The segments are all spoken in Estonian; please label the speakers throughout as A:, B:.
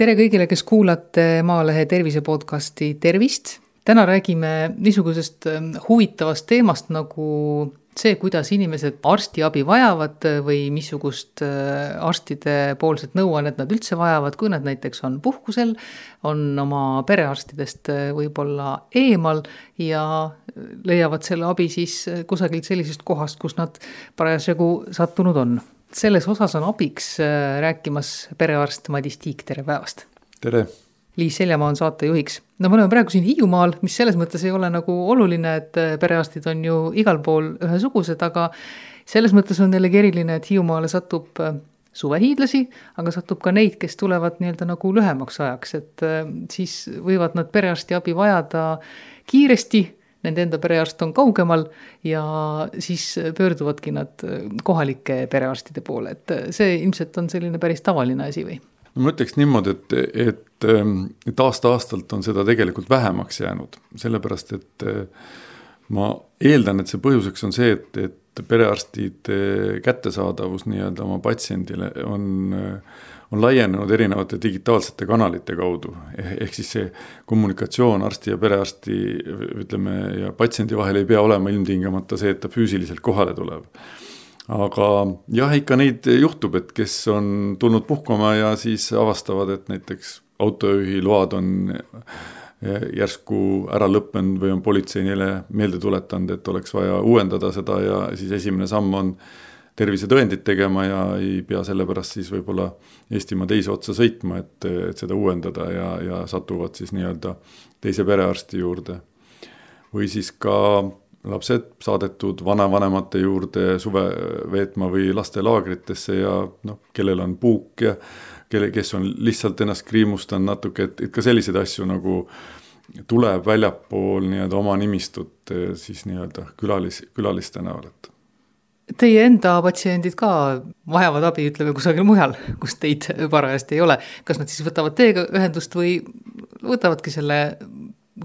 A: tere kõigile, kes kuulate Maalehe tervise podcasti Tervist. täna räägime niisugusest ähm, huvitavast teemast nagu see, kuidas inimesed arstiabi vajavad või missugust äh, arstide poolset nõuannet nad üldse vajavad, kui nad näiteks on puhkusel, on oma perearstidest äh, võib-olla eemal ja leiavad selle abi siis äh, kusagilt sellisest kohast, kus nad parasjagu sattunud on selles osas on abiks äh, rääkimas perearst Madis Tiik, tere päevast!
B: tere!
A: Liis Seljamaa on saatejuhiks. no me oleme praegu siin Hiiumaal, mis selles mõttes ei ole nagu oluline, et äh, perearstid on ju igal pool ühesugused, aga selles mõttes on jällegi eriline, et Hiiumaale satub äh, suvehiidlasi, aga satub ka neid, kes tulevad nii-öelda nagu lühemaks ajaks, et siis võivad nad perearsti abi vajada kiiresti nende enda perearst on kaugemal ja siis pöörduvadki nad kohalike perearstide poole, et see ilmselt on selline päris tavaline asi või?
B: no ma ütleks niimoodi, et, et, et aasta-aastalt on seda tegelikult vähemaks jäänud, sellepärast et ma eeldan, et see põhjuseks on see, et, et perearstide kättesaadavus nii-öelda oma patsiendile on on laienenud erinevate digitaalsete kanalite kaudu. Eh, ehk siis see kommunikatsioon arsti ja perearsti ütleme ja patsiendi vahel ei pea olema ilmtingimata see, et ta füüsiliselt kohale tuleb. aga jah, ikka neid juhtub, et kes on tulnud puhkama ja siis avastavad, et näiteks autojuhi load on eh, järsku ära lõppenud või on politsei neile meelde tuletanud, et oleks vaja uuendada seda ja siis esimene samm on tervisetõendit tegema ja ei pea sellepärast siis võib-olla Eestimaa teise otsa sõitma, et, et seda uuendada ja, ja satuvad siis nii-öelda teise perearsti juurde. või siis ka lapsed saadetud vanavanemate juurde suve veetma või lastelaagritesse ja noh, kellel on puuk ja kelle, kes on lihtsalt ennast kriimustanud natuke, et, et ka selliseid asju nagu tuleb väljapool nii-öelda oma nimistut siis nii-öelda külalis, külaliste näol, et
A: Teie enda patsiendid ka vajavad abi, ütleme kusagil mujal, kus teid parajasti ei ole. kas nad siis võtavad teiega ühendust või võtavadki selle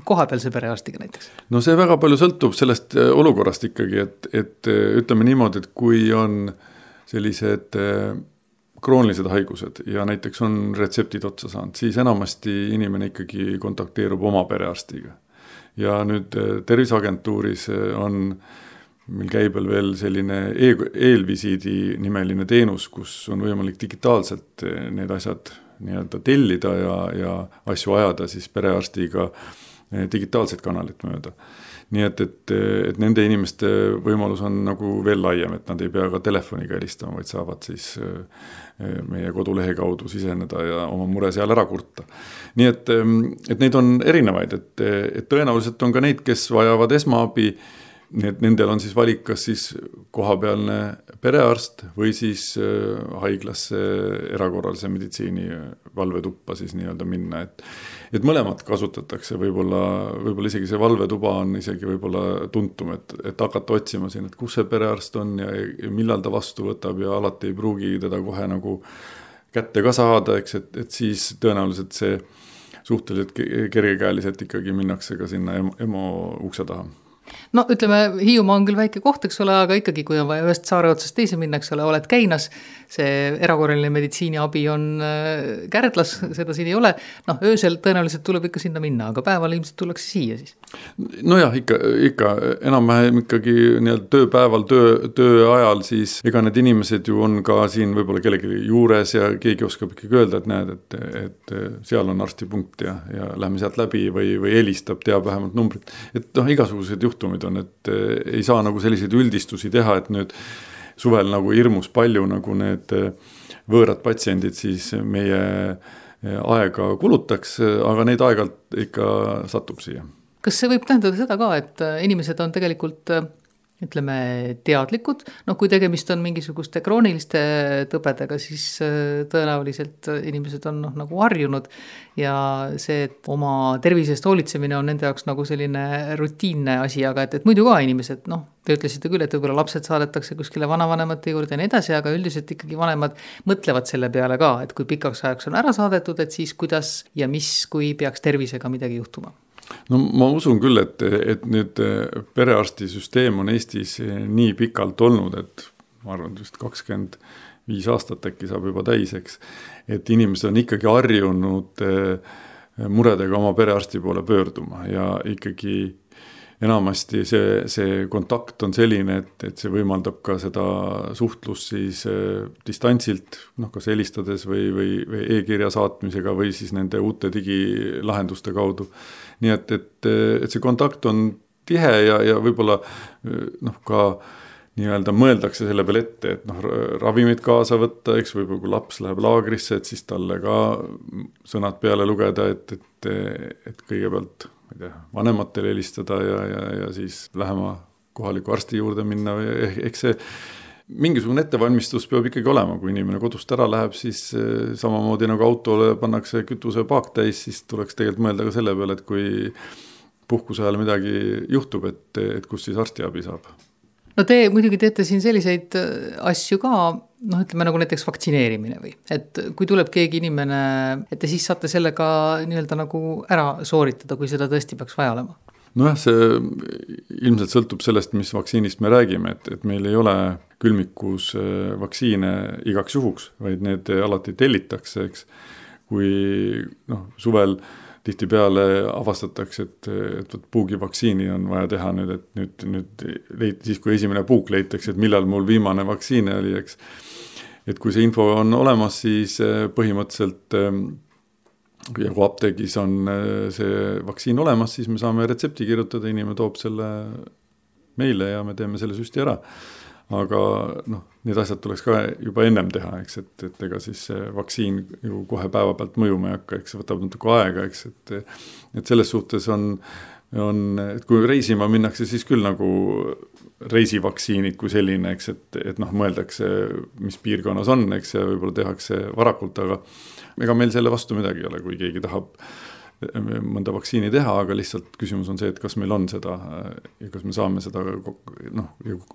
A: kohapealse perearstiga näiteks?
B: no see väga palju sõltub sellest äh, olukorrast ikkagi, et, et äh, ütleme niimoodi, et kui on sellised äh, kroonilised haigused ja näiteks on retseptid otsa saanud, siis enamasti inimene ikkagi kontakteerub oma perearstiga. ja nüüd Terviseagentuuris on äh, meil käibel veel selline e eelvisiidi nimeline teenus, kus on võimalik digitaalselt eh, need asjad nii-öelda tellida ja, ja asju ajada siis perearstiga eh, digitaalset kanalit mööda. nii et, et, et nende inimeste võimalus on nagu veel laiem, et nad ei pea ka telefoniga helistama, vaid saavad siis eh, meie kodulehe kaudu siseneda ja oma mure seal ära kurta. nii et, et neid on erinevaid, et, et tõenäoliselt on ka neid, kes vajavad esmaabi nii et nendel on siis valik, kas siis kohapealne perearst või siis äh, haiglasse erakorralise meditsiini valvetuppa siis nii-öelda minna, et. et mõlemat kasutatakse, võib-olla, võib-olla isegi see valvetuba on isegi võib-olla tuntum, et, et hakata otsima siin, et kus see perearst on ja, ja millal ta vastu võtab ja alati ei pruugi teda kohe nagu kätte ka saada, eks, et, et siis tõenäoliselt see suhteliselt kergekäeliselt ikkagi minnakse ka sinna EMO ukse taha
A: no ütleme, Hiiumaa on küll väike koht, eks ole, aga ikkagi, kui on vaja ühest saare otsast teise minna, eks ole, oled Käinas, see erakorraline meditsiiniabi on äh, Kärdlas, seda siin ei ole, noh, öösel tõenäoliselt tuleb ikka sinna minna, aga päeval ilmselt tullakse siia siis.
B: nojah, ikka, ikka enam-vähem ikkagi nii-öelda tööpäeval, töö, töö ajal, siis ega need inimesed ju on ka siin võib-olla kellegi juures ja keegi oskab ikkagi öelda, et näed, et, et seal on arstipunkt ja, ja lähme sealt läbi või, või helistab, teab vähemalt numbrit. et noh, igasugused juhtumid on, et eh, ei saa nagu selliseid üldistusi teha, et nüüd suvel nagu hirmus palju nagu need eh, võõrad patsiendid siis meie eh, aega kulutaks, aga neid aeg-ajalt ikka satub siia.
A: kas see võib tähendada seda ka, et inimesed on tegelikult ütleme, teadlikud, noh, kui tegemist on mingisuguste krooniliste tõbedega, siis äh, tõenäoliselt inimesed on noh, nagu harjunud. Ja see, et oma tervise eest hoolitsemine on nende jaoks nagu selline rutiinne asi, aga et, et muidu ka inimesed, noh, te ütlesite küll, et võib-olla lapsed saadetakse kuskile vanavanemate juurde ja nii edasi, aga üldiselt ikkagi vanemad mõtlevad selle peale ka, et kui pikaks ajaks on ära saadetud, et siis kuidas ja mis, kui peaks tervisega midagi juhtuma
B: no ma usun küll, et, et nüüd äh, perearstisüsteem on Eestis äh, nii pikalt olnud, et ma arvan, vist kakskümmend viis aastat äkki saab juba täis, eks. et inimesed on ikkagi harjunud muredega oma perearsti poole pöörduma ja ikkagi enamasti see, see kontakt on selline, et, et see võimaldab ka seda suhtlust siis äh, distantsilt, noh, kas helistades või, või, või e-kirja saatmisega või siis nende uute digilahenduste kaudu. Nii et, et, et see kontakt on tihe ja, ja võib-olla noh, ka nii-öelda mõeldakse selle peale ette, et noh, ravimid kaasa võtta, eks võib-olla kui laps läheb laagrisse, et siis talle ka sõnad peale lugeda, et, et, et kõigepealt ma ei tea, vanematele helistada ja, ja, ja siis lähema kohaliku arsti juurde minna või ehk see mingisugune ettevalmistus peab ikkagi olema, kui inimene kodust ära läheb, siis eh, samamoodi nagu autole pannakse kütusepaak täis, siis tuleks tegelikult mõelda ka selle peale, et kui puhkuse ajal midagi juhtub, et, et kus siis arstiabi saab
A: no te muidugi teete siin selliseid äh, asju ka, noh, ütleme nagu näiteks vaktsineerimine või, et kui tuleb keegi inimene, et te siis saate selle ka nii-öelda nagu ära sooritada, kui seda tõesti peaks vaja olema?
B: Nojah, see ilmselt sõltub sellest, mis vaktsiinist me räägime, et, et meil ei ole külmikus äh, vaktsiine igaks juhuks, vaid need alati tellitakse, eks. kui noh, suvel äh, tihtipeale avastatakse, et, et vot puugivaktsiini on vaja teha nüüd, et nüüd, nüüd leid-, siis kui esimene puuk leitakse, et millal mul viimane vaktsiin oli, eks. et kui see info on olemas, siis eh, põhimõtteliselt eh, ja kui apteegis on eh, see vaktsiin olemas, siis me saame retsepti kirjutada, inimene toob selle meile ja me teeme selle süsti ära. Aga noh, need asjad tuleks ka juba ennem teha, eks, et, et ega siis see vaktsiin ju kohe päevapealt mõjuma ei hakka, eks see võtab natuke aega, eks, et et selles suhtes on, on, et kui reisima minnakse, siis küll nagu reisivaktsiinid kui selline, eks, et, et noh, mõeldakse, mis piirkonnas on, eks, ja võib-olla tehakse varakult, aga ega meil selle vastu midagi ei ole, kui keegi tahab mõnda vaktsiini teha, aga lihtsalt küsimus on see, et kas meil on seda ja kas me saame seda noh,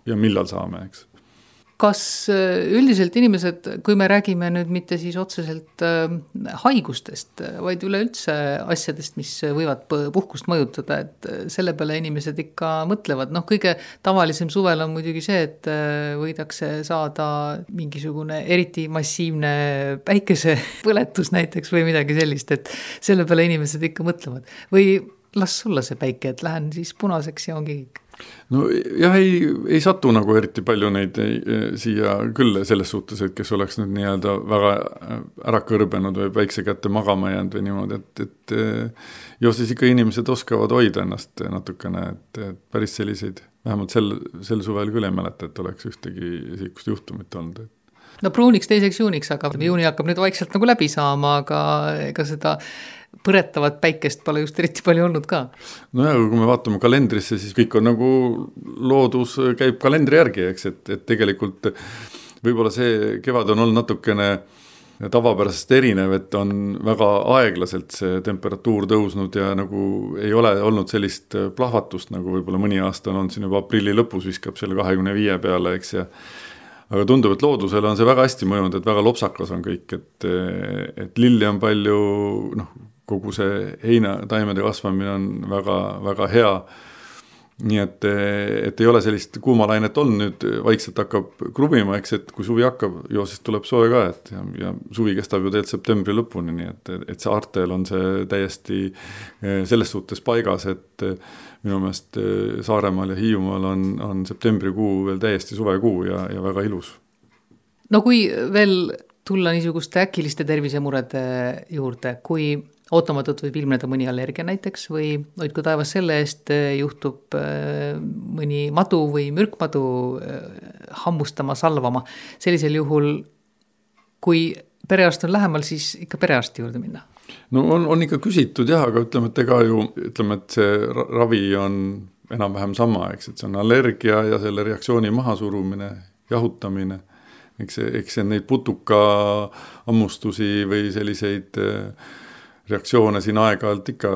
B: ja millal saame, eks
A: kas äh, üldiselt inimesed, kui me räägime nüüd mitte siis otseselt äh, haigustest, vaid üleüldse asjadest, mis võivad puhkust mõjutada, et äh, selle peale inimesed ikka mõtlevad, noh, kõige tavalisem suvel on muidugi see, et võidakse saada mingisugune eriti massiivne päikesepõletus näiteks või midagi sellist, et selle peale inimesed ikka mõtlevad. Või las olla see päike, et lähen siis punaseks ja ongi kõik
B: no jah, ei, ei satu nagu eriti palju neid ei, siia küll selles suhtes, et kes oleks nüüd nii-öelda väga ära kõrbenud või päikse kätte magama jäänud või niimoodi, et, et ju siis ikka inimesed oskavad hoida ennast natukene, et, et päris selliseid, vähemalt sel, sel suvel küll ei mäleta, et oleks ühtegi niisugust juhtumit olnud, et
A: no pruuniks teiseks juuniks hakkab, juuni hakkab nüüd vaikselt nagu läbi saama, aga ega seda põretavat päikest pole just eriti palju olnud ka.
B: nojah, aga kui me vaatame kalendrisse, siis kõik on nagu loodus käib kalendri järgi, eks, et, et tegelikult võib-olla see kevad on olnud natukene tavapärasest erinev, et on väga aeglaselt see temperatuur tõusnud ja nagu ei ole olnud sellist plahvatust, nagu võib-olla mõni aasta on olnud siin juba aprilli lõpus viskab selle kahekümne viie peale, eks, ja aga tundub, et loodusele on see väga hästi mõjunud, et väga lopsakas on kõik, et, et lilli on palju, noh, kogu see heinataimede kasvamine on väga, väga hea. Nii et, et ei ole sellist kuumalainet olnud, nüüd vaikselt hakkab kruvima, eks, et kui suvi hakkab, ju siis tuleb soe ka, et ja, ja suvi kestab ju tegelikult septembri lõpuni, nii et, et saartel on see täiesti eh, selles suhtes paigas, et minu meelest eh, Saaremaal ja Hiiumaal on, on septembrikuu veel täiesti suvekuu ja, ja väga ilus.
A: no kui veel tulla niisuguste äkiliste tervisemurede juurde, kui ootamatult võib ilmneda mõni allergia näiteks või hoidku taevas selle eest, eh, juhtub eh, mõni madu või mürkmadu eh, hammustama, salvama. sellisel juhul, kui perearst on lähemal, siis ikka perearsti juurde minna.
B: no on, on ikka küsitud jah, aga ütleme, et ega ju ütleme, et see ravi on enam-vähem sama, eks, et see on allergia ja selle reaktsiooni mahasurumine, jahutamine. eks eks see neid putuka hammustusi või selliseid äh, reaktsioone siin aeg-ajalt ikka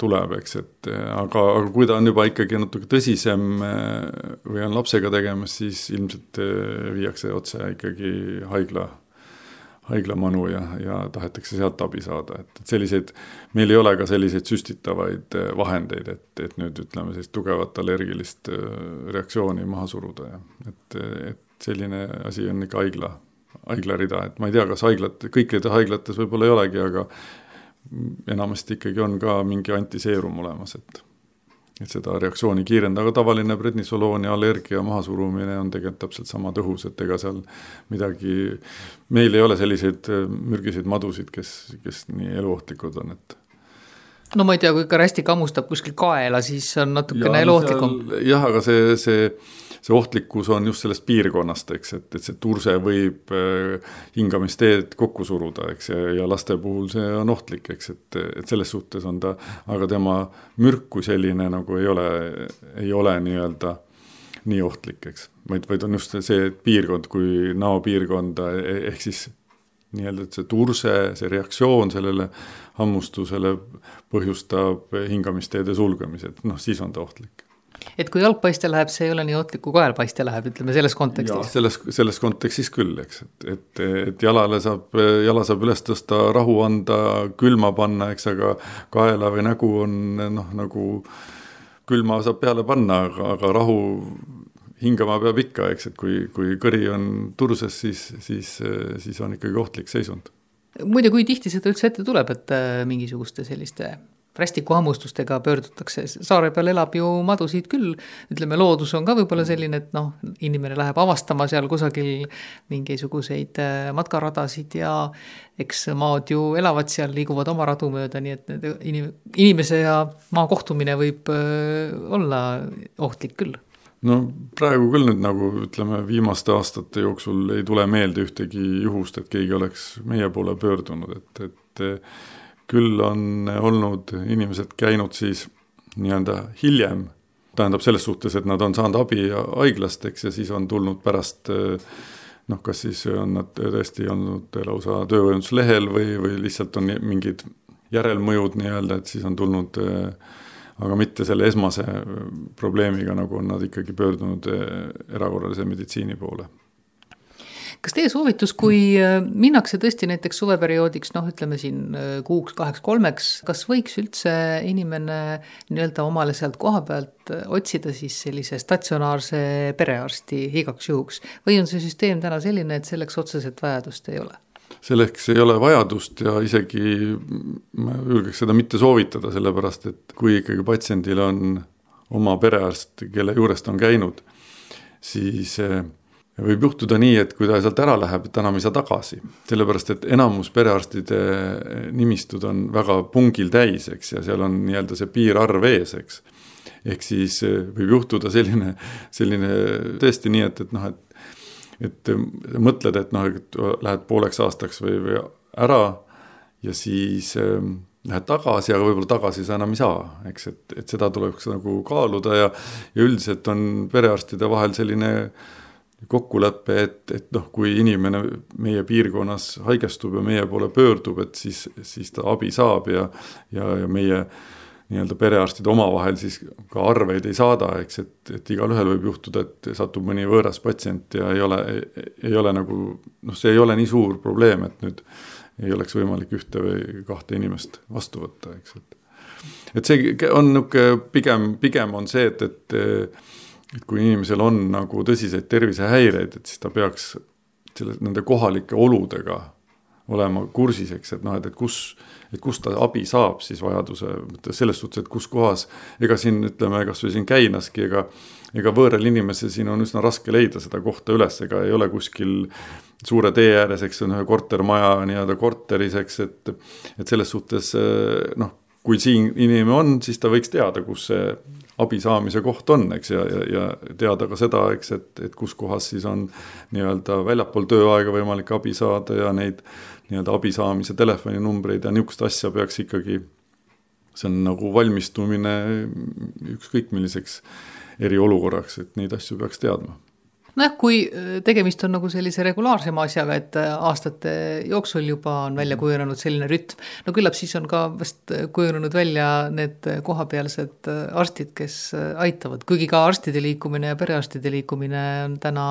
B: tuleb, eks, et aga, aga kui ta on juba ikkagi natuke tõsisem eh, või on lapsega tegemas, siis ilmselt eh, viiakse otse ikkagi haigla, haiglamanu ja, ja tahetakse sealt abi saada, et, et selliseid, meil ei ole ka selliseid süstitavaid eh, vahendeid, et, et nüüd ütleme sellist tugevat allergilist reaktsiooni maha suruda ja et, et selline asi on ikka haigla haiglarida, et ma ei tea, kas haiglad, kõikides haiglates võib-olla ei olegi, aga enamasti ikkagi on ka mingi antiseerum olemas, et et seda reaktsiooni kiirendada, aga tavaline prednisoloon ja allergia mahasurumine on tegelikult täpselt sama tõhus, et ega seal midagi, meil ei ole selliseid mürgiseid madusid, kes, kes nii eluohtlikud on, et
A: no ma ei tea, kui ikka rästik hammustab kuskil kaela, siis on natukene eluohtlikum.
B: jah, aga see, see, see ohtlikkus on just sellest piirkonnast, eks, et, et see turse võib äh, hingamisteed kokku suruda, eks, ja, laste puhul see on ohtlik, eks, et, et selles suhtes on ta, aga tema mürk kui selline nagu ei ole, ei ole nii-öelda nii ohtlik, eks, vaid, vaid on just see piirkond kui näopiirkonda e-, ehk siis nii-öelda, et see turse, see reaktsioon sellele hammustusele põhjustab hingamisteede sulgemise, et noh, siis on ta ohtlik
A: et kui jalg paiste läheb, see ei ole nii ohtlik, kui kael paiste läheb, ütleme selles kontekstis.
B: selles, selles kontekstis küll, eks, et, et, et jalale saab, jala saab üles tõsta, rahu anda, külma panna, eks, aga kaela või nägu on noh, nagu külma saab peale panna, aga, aga rahu hingama peab ikka, eks, et kui, kui kõri on turses, siis, siis, siis on ikkagi ohtlik seisund.
A: muide, kui tihti seda üldse ette tuleb, et äh, mingisuguste selliste rästikuhammustustega pöördutakse, saare peal elab ju madusid küll, ütleme, loodus on ka võib-olla selline, et noh, inimene läheb avastama seal kusagil mingisuguseid äh, matkaradasid ja eks maad ju elavad seal, liiguvad oma radu mööda, nii et inim-, inimese ja maa kohtumine võib äh, olla ohtlik küll.
B: No praegu küll nüüd nagu ütleme, viimaste aastate jooksul ei tule meelde ühtegi juhust, et keegi oleks meie poole pöördunud, et, et küll on olnud inimesed käinud siis nii-öelda hiljem, tähendab selles suhtes, et nad on saanud abi haiglast, eks, ja siis on tulnud pärast noh, kas siis on nad tõesti olnud lausa töövõimetuslehel või, või lihtsalt on mingid järelmõjud nii-öelda, et siis on tulnud äh, aga mitte selle esmase probleemiga, nagu on nad ikkagi pöördunud eh, erakorralise meditsiini poole
A: kas teie soovitus, kui eh, minnakse tõesti näiteks suveperioodiks, noh, ütleme siin eh, kuuks, kaheks, kolmeks, kas võiks üldse inimene nii-öelda omale sealt koha pealt otsida siis sellise statsionaarse perearsti igaks juhuks või on see süsteem täna selline, et selleks otseselt vajadust ei ole?
B: selleks ei ole vajadust ja isegi ma julgeks seda mitte soovitada, sellepärast et kui ikkagi patsiendil on oma perearst, kelle juures ta on käinud, siis eh, võib juhtuda nii, et kui ta sealt ära läheb, et enam ei saa tagasi. sellepärast, et enamus perearstide nimistud on väga pungil täis, eks, ja seal on nii-öelda see piirarv ees, eks. ehk siis eh, võib juhtuda selline, selline tõesti nii, et, et noh, et et äh, mõtled, et noh, et lähed pooleks aastaks või, või ära ja siis äh, lähed tagasi, aga võib-olla tagasi sa enam ei saa, eks, et, et seda tuleks nagu kaaluda ja, ja üldiselt on perearstide vahel selline kokkulepe, et, et noh, kui inimene meie piirkonnas haigestub ja meie poole pöördub, et siis, siis ta abi saab ja, ja, ja meie nii-öelda perearstid omavahel siis ka arveid ei saada, eks, et, et igalühel võib juhtuda, et satub mõni võõras patsient ja ei ole, ei ole nagu noh, see ei ole nii suur probleem, et nüüd ei oleks võimalik ühte või kahte inimest vastu võtta, eks, et et see on niisugune pigem, pigem on see, et, et et kui inimesel on nagu tõsiseid tervisehäireid, et siis ta peaks selle, nende kohalike oludega olema kursis, eks, et noh, et, et kus, et kust ta abi saab siis vajaduse mõttes selles suhtes, et kus kohas, ega siin ütleme, kasvõi siin Käinaski, ega ega võõral inimesel siin on üsna raske leida seda kohta üles, ega ei ole kuskil suure tee ääres, eks on ühe kortermaja nii-öelda korteris, eks, et et selles suhtes noh, kui siin inimene on, siis ta võiks teada, kus see abi saamise koht on, eks, ja, ja, ja teada ka seda, eks, et, et kus kohas siis on nii-öelda väljapool tööaega võimalik abi saada ja neid nii-öelda abi saamise telefoninumbreid ja niisugust asja peaks ikkagi, see on nagu valmistumine ükskõik milliseks eriolukorraks, et neid asju peaks teadma
A: nojah, kui äh, tegemist on nagu sellise regulaarsema asjaga, et äh, aastate jooksul juba on välja kujunenud selline rütm, no küllap siis on ka vast kujunenud välja need kohapealsed äh, arstid, kes aitavad, kuigi ka arstide liikumine ja perearstide liikumine on täna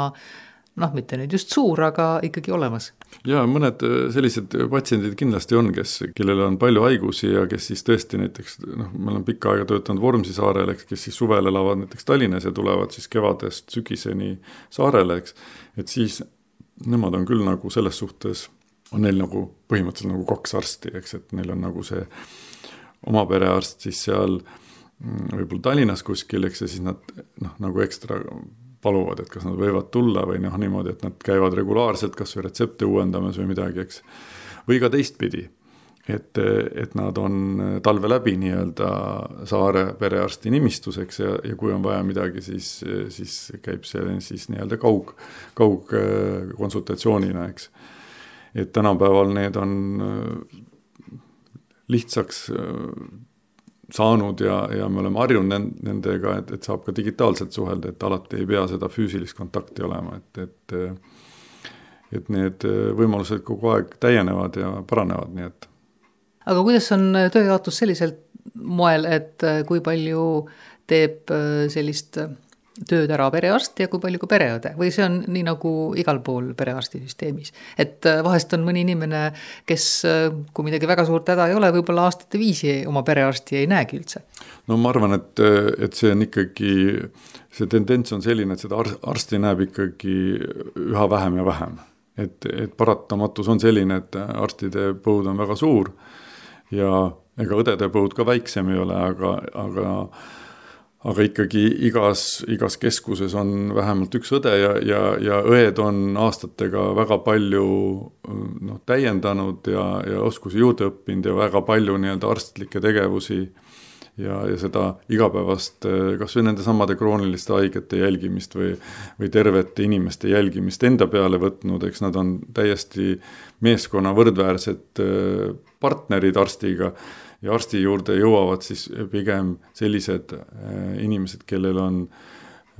A: noh, mitte nüüd just suur, aga ikkagi olemas.
B: ja mõned äh, sellised patsiendid kindlasti on, kes, kellel on palju haigusi ja kes siis tõesti näiteks noh, ma olen pikka aega töötanud Vormsi saarel, eks, kes siis suvel elavad näiteks Tallinnas ja tulevad siis kevadest sügiseni saarele, eks. et siis nemad on küll nagu selles suhtes, on neil nagu põhimõtteliselt nagu kaks arsti, eks, et neil on nagu see oma perearst siis seal mm, võib-olla Tallinnas kuskil, eks, ja siis nad noh, nagu ekstra paluvad, et kas nad võivad tulla või noh, niimoodi, et nad käivad regulaarselt kasvõi retsepte uuendamas või midagi, eks. või ka teistpidi, et, et nad on talve läbi nii-öelda saare perearsti nimistus, eks, ja, ja kui on vaja midagi, siis, siis käib see siis nii-öelda kaug, kaugkonsultatsioonina, eks. et tänapäeval need on lihtsaks saanud ja, ja me oleme harjunud nendega, et, et saab ka digitaalselt suhelda, et alati ei pea seda füüsilist kontakti olema, et, et et need võimalused kogu aeg täienevad ja paranevad, nii et.
A: aga kuidas on tööjaotus sellisel moel, et kui palju teeb sellist tööd ära perearst ja kui palju ka pereõde või see on nii nagu igal pool perearstisüsteemis. et äh, vahest on mõni inimene, kes, äh, kui midagi väga suurt häda ei ole, võib-olla aastate viisi oma perearsti ei näegi üldse.
B: no ma arvan, et, et see on ikkagi, see tendents on selline, et seda arsti näeb ikkagi üha vähem ja vähem. et, et paratamatus on selline, et arstide põud on väga suur ja ega õdede põud ka väiksem ei ole, aga, aga aga ikkagi igas, igas keskuses on vähemalt üks õde ja, ja, ja õed on aastatega väga palju noh, täiendanud ja, ja oskusi juurde õppinud ja väga palju nii-öelda arstlikke tegevusi ja, ja seda igapäevast kas või nendesamade krooniliste haigete jälgimist või, või tervete inimeste jälgimist enda peale võtnud, eks nad on täiesti meeskonna võrdväärsed partnerid arstiga ja arsti juurde jõuavad siis pigem sellised äh, inimesed, kellel on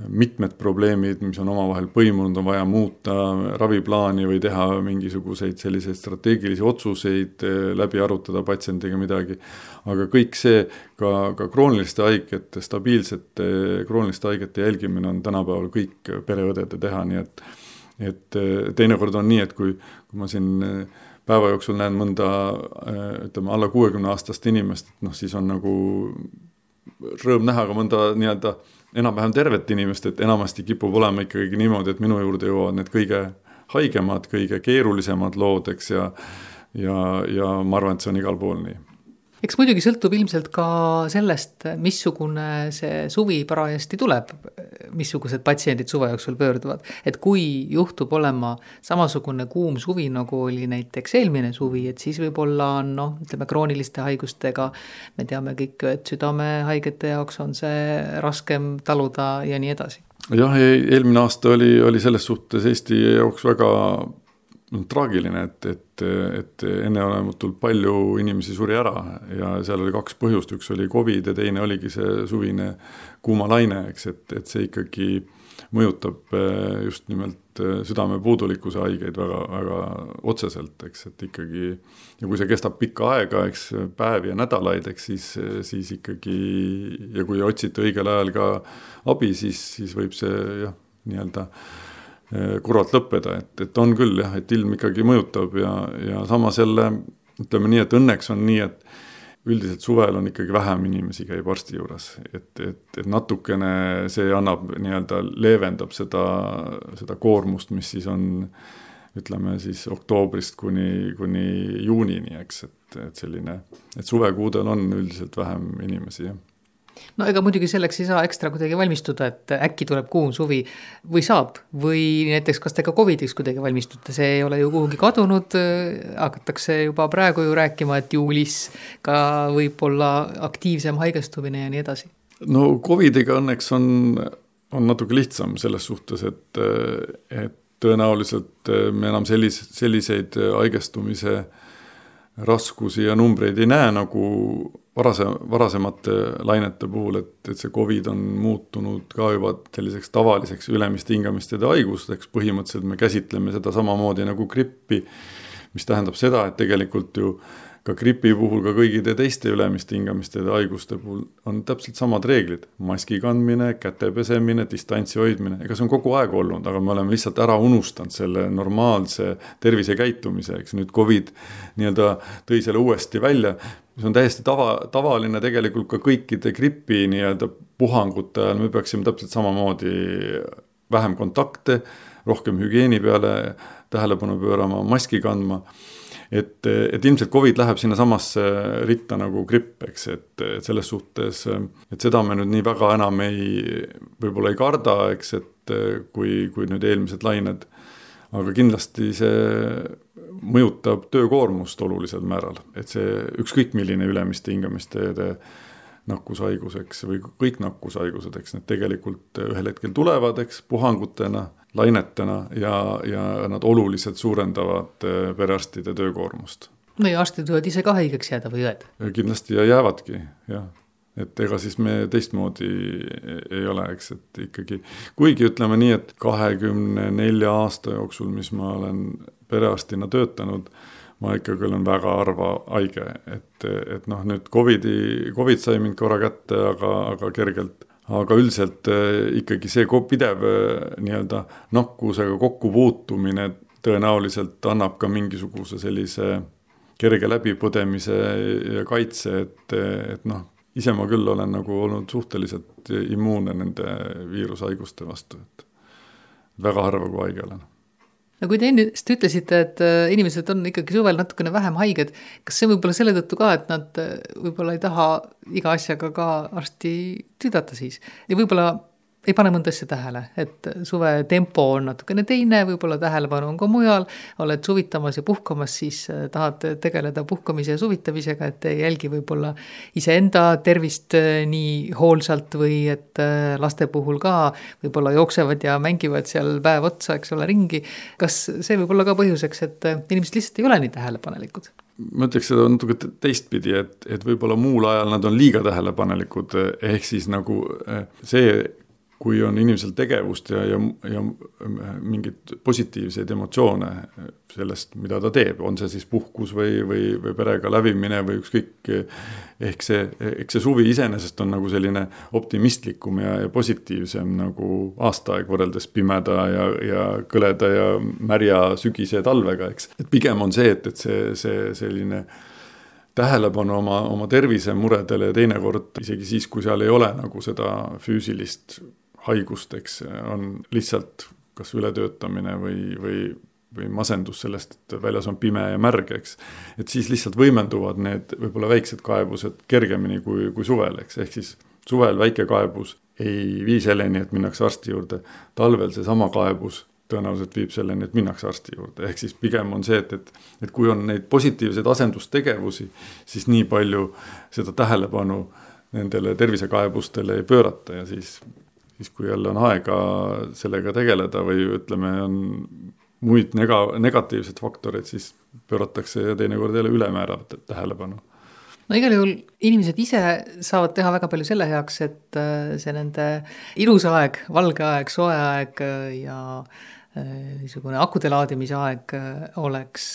B: mitmed probleemid, mis on omavahel põimunud, on vaja muuta raviplaani või teha mingisuguseid selliseid strateegilisi otsuseid, äh, läbi arutada patsiendiga midagi. aga kõik see, ka, ka krooniliste haigete, stabiilsete krooniliste haigete jälgimine on tänapäeval kõik pereõdede teha, nii et et äh, teinekord on nii, et kui, kui ma siin päeva jooksul näen mõnda ütleme alla kuuekümne aastast inimest, et noh, siis on nagu rõõm näha ka mõnda nii-öelda enam-vähem tervet inimest, et enamasti kipub olema ikkagi niimoodi, et minu juurde jõuavad need kõige haigemad, kõige keerulisemad lood, eks, ja ja, ja ma arvan, et see on igal pool nii
A: eks muidugi sõltub ilmselt ka sellest, missugune see suvi parajasti tuleb, missugused patsiendid suve jooksul pöörduvad. et kui juhtub olema samasugune kuum suvi, nagu oli näiteks eelmine suvi, et siis võib-olla on noh, ütleme krooniliste haigustega, me teame kõik, et südamehaigete jaoks on see raskem taluda ja nii edasi
B: jah, eelmine aasta oli, oli selles suhtes Eesti jaoks väga traagiline, et, et, et enneolematult palju inimesi suri ära ja seal oli kaks põhjust, üks oli Covid ja teine oligi see suvine kuumalaine, eks, et, et see ikkagi mõjutab eh, just nimelt eh, südamepuudulikkuse haigeid väga, väga otseselt, eks, et ikkagi ja kui see kestab pikka aega, eks päevi ja nädalaid, eks siis, siis ikkagi ja kui otsite õigel ajal ka abi, siis, siis võib see jah, nii-öelda Eh, kurvalt lõppeda, et, et on küll jah, et ilm ikkagi mõjutab ja, ja samas jälle ütleme nii, et õnneks on nii, et üldiselt suvel on ikkagi vähem inimesi käib arsti juures, et, et, et natukene see annab nii-öelda, leevendab seda, seda koormust, mis siis on ütleme siis oktoobrist kuni, kuni juunini, eks, et, et selline, et suvekuudel on üldiselt vähem inimesi, jah
A: no ega muidugi selleks ei saa ekstra kuidagi valmistuda, et äkki tuleb kuum suvi või saab või näiteks, kas te ka Covidiks kuidagi valmistute, see ei ole ju kuhugi kadunud. hakatakse juba praegu ju rääkima, et juulis ka võib olla aktiivsem haigestumine ja nii edasi.
B: no Covidiga õnneks on, on natuke lihtsam selles suhtes, et, et tõenäoliselt me enam sellis-, selliseid haigestumise raskusi ja numbreid ei näe nagu varase, varasemate lainete puhul, et, et see Covid on muutunud ka juba selliseks tavaliseks ülemiste hingamisteede haigusteks, põhimõtteliselt me käsitleme seda samamoodi nagu grippi, mis tähendab seda, et tegelikult ju ka gripi puhul, ka kõigide teiste ülemiste hingamisteede haiguste puhul on täpselt samad reeglid. maski kandmine, käte pesemine, distantsi hoidmine, ega see on kogu aeg olnud, aga me oleme lihtsalt ära unustanud selle normaalse tervisekäitumise, eks nüüd Covid nii-öelda tõi selle uuesti välja. Mis on täiesti tava, tavaline tegelikult ka kõikide gripi nii-öelda puhangute ajal, me peaksime täpselt samamoodi vähem kontakte, rohkem hügieeni peale tähelepanu pöörama, maski kandma et, et ilmselt Covid läheb sinnasamasse ritta nagu gripp, eks, et, et selles suhtes, et seda me nüüd nii väga enam ei, võib-olla ei karda, eks, et kui, kui nüüd eelmised lained. aga kindlasti see mõjutab töökoormust olulisel määral, et see ükskõik milline ülemiste hingamisteede nakkushaiguseks või kõik nakkushaigused, eks need tegelikult ühel hetkel tulevad, eks, puhangutena lainetena ja, ja nad oluliselt suurendavad eh, perearstide töökoormust.
A: no ja arstid võivad ise ka haigeks jääda või õed?
B: kindlasti ja jäävadki, jah. et ega siis me teistmoodi ei ole, eks, et ikkagi, kuigi ütleme nii, et kahekümne nelja aasta jooksul, mis ma olen perearstina töötanud, ma ikkagi olen väga harva haige, et, et noh, nüüd Covidi, Covid sai mind korra kätte, aga, aga kergelt aga üldiselt äh, ikkagi see pidev äh, nii-öelda nakkusega kokkupuutumine tõenäoliselt annab ka mingisuguse sellise kerge läbipõdemise ja kaitse, et, et noh, ise ma küll olen nagu olnud suhteliselt immuunne nende viirushaiguste vastu, et väga harva, kui haige olen
A: no kui te ennist ütlesite, et äh, inimesed on ikkagi suvel natukene vähem haiged, kas see võib olla selle tõttu ka, et nad äh, võib-olla ei taha iga asjaga ka arsti tüdata siis? Ja võib-olla ei pane mõnda asja tähele, et suve tempo on natukene teine, võib-olla tähelepanu on ka mujal, oled suvitamas ja puhkamas, siis äh, tahad tegeleda puhkamise ja suvitamisega, et ei jälgi võib-olla iseenda tervist äh, nii hoolsalt või et äh, laste puhul ka võib-olla jooksevad ja mängivad seal päev otsa, eks ole, ringi. kas see võib olla ka põhjuseks, et inimesed lihtsalt ei ole nii tähelepanelikud?
B: ma ütleks seda natuke teistpidi, et, et võib-olla muul ajal nad on liiga tähelepanelikud, ehk siis nagu see kui on inimesel tegevust ja, ja, ja mingeid positiivseid emotsioone sellest, mida ta teeb, on see siis puhkus või, või, või perega lävimine või ükskõik. ehk see, eks see suvi iseenesest on nagu selline optimistlikum ja, ja positiivsem nagu aastaaeg võrreldes pimeda ja, ja kõleda ja märja sügise talvega, eks. et pigem on see, et, et see, see selline tähelepanu oma, oma tervisemuredele ja teinekord isegi siis, kui seal ei ole nagu seda füüsilist haigusteks on lihtsalt kas ületöötamine või, või, või masendus sellest, et väljas on pime ja märg, eks. et siis lihtsalt võimenduvad need võib-olla väiksed kaebused kergemini kui, kui suvel, eks, ehk siis suvel väike kaebus ei vii selleni, et minnakse arsti juurde. talvel seesama kaebus tõenäoliselt viib selleni, et minnakse arsti juurde, ehk siis pigem on see, et, et, et kui on neid positiivseid asendustegevusi, siis nii palju seda tähelepanu nendele tervisekaebustele ei pöörata ja siis siis kui jälle on aega sellega tegeleda või ütleme, on muid nega-, negatiivseid faktoreid, siis pööratakse teinekord jälle ülemäära tähelepanu.
A: No igal juhul inimesed ise saavad teha väga palju selle heaks, et äh, see nende ilus aeg, valge aeg, soe aeg äh, ja äh, niisugune akude laadimise aeg oleks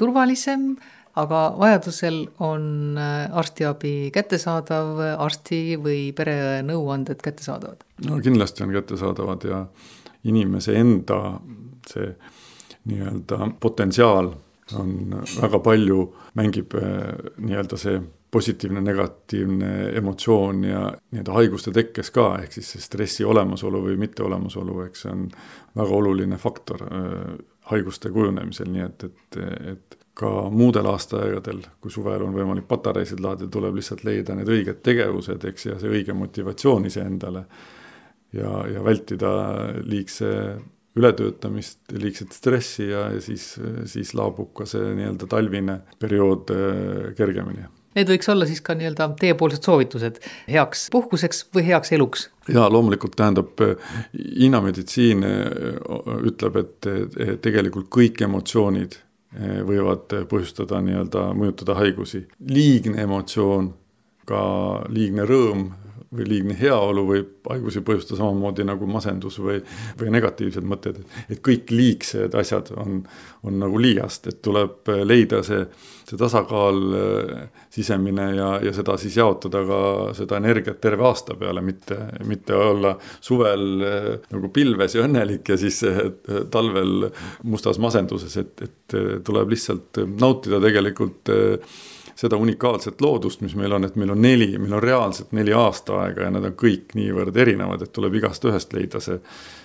A: turvalisem aga vajadusel on äh, arstiabi kättesaadav, arsti või pereõe nõuanded kättesaadavad?
B: no kindlasti on kättesaadavad ja inimese enda see nii-öelda potentsiaal on väga palju, mängib äh, nii-öelda see positiivne, negatiivne emotsioon ja nii-öelda haiguste tekkes ka, ehk siis see stressi olemasolu või mitteolemasolu, eks see on väga oluline faktor äh, haiguste kujunemisel, nii et, et, et ka muudel aastaaegadel, kui suvel on võimalik patareisid laadida, tuleb lihtsalt leida need õiged tegevused, eks, ja see õige motivatsioon iseendale. ja, ja vältida liigse ületöötamist, liigset stressi ja, ja siis, siis laabub ka see nii-öelda talvine periood äh, kergemini.
A: Need võiks olla siis ka nii-öelda teiepoolsed soovitused heaks puhkuseks või heaks eluks?
B: jaa, loomulikult tähendab, Hiina meditsiin äh, ütleb, et tegelikult kõik emotsioonid võivad põhjustada nii-öelda, mõjutada haigusi. liigne emotsioon, ka liigne rõõm või liigne heaolu võib haigusi põhjustada samamoodi nagu masendus või, või negatiivsed mõtted. et kõik liigsed asjad on, on nagu liiast, et tuleb leida see, see tasakaal äh, sisemine ja, ja seda siis jaotada ka seda energiat terve aasta peale, mitte, mitte olla suvel äh, nagu pilves ja õnnelik ja siis talvel mustas masenduses, et, et tuleb lihtsalt nautida tegelikult seda unikaalset loodust, mis meil on, et meil on neli, meil on reaalselt neli aastaaega ja nad on kõik niivõrd erinevad, et tuleb igast ühest leida see,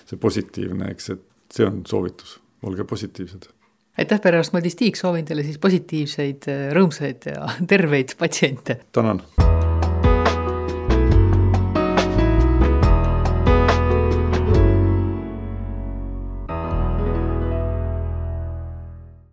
B: see positiivne, eks, et see on soovitus, olge positiivsed.
A: Aitäh, perearst Madis Tiik, soovin teile siis positiivseid, rõõmsaid ja terveid patsiente.
B: tänan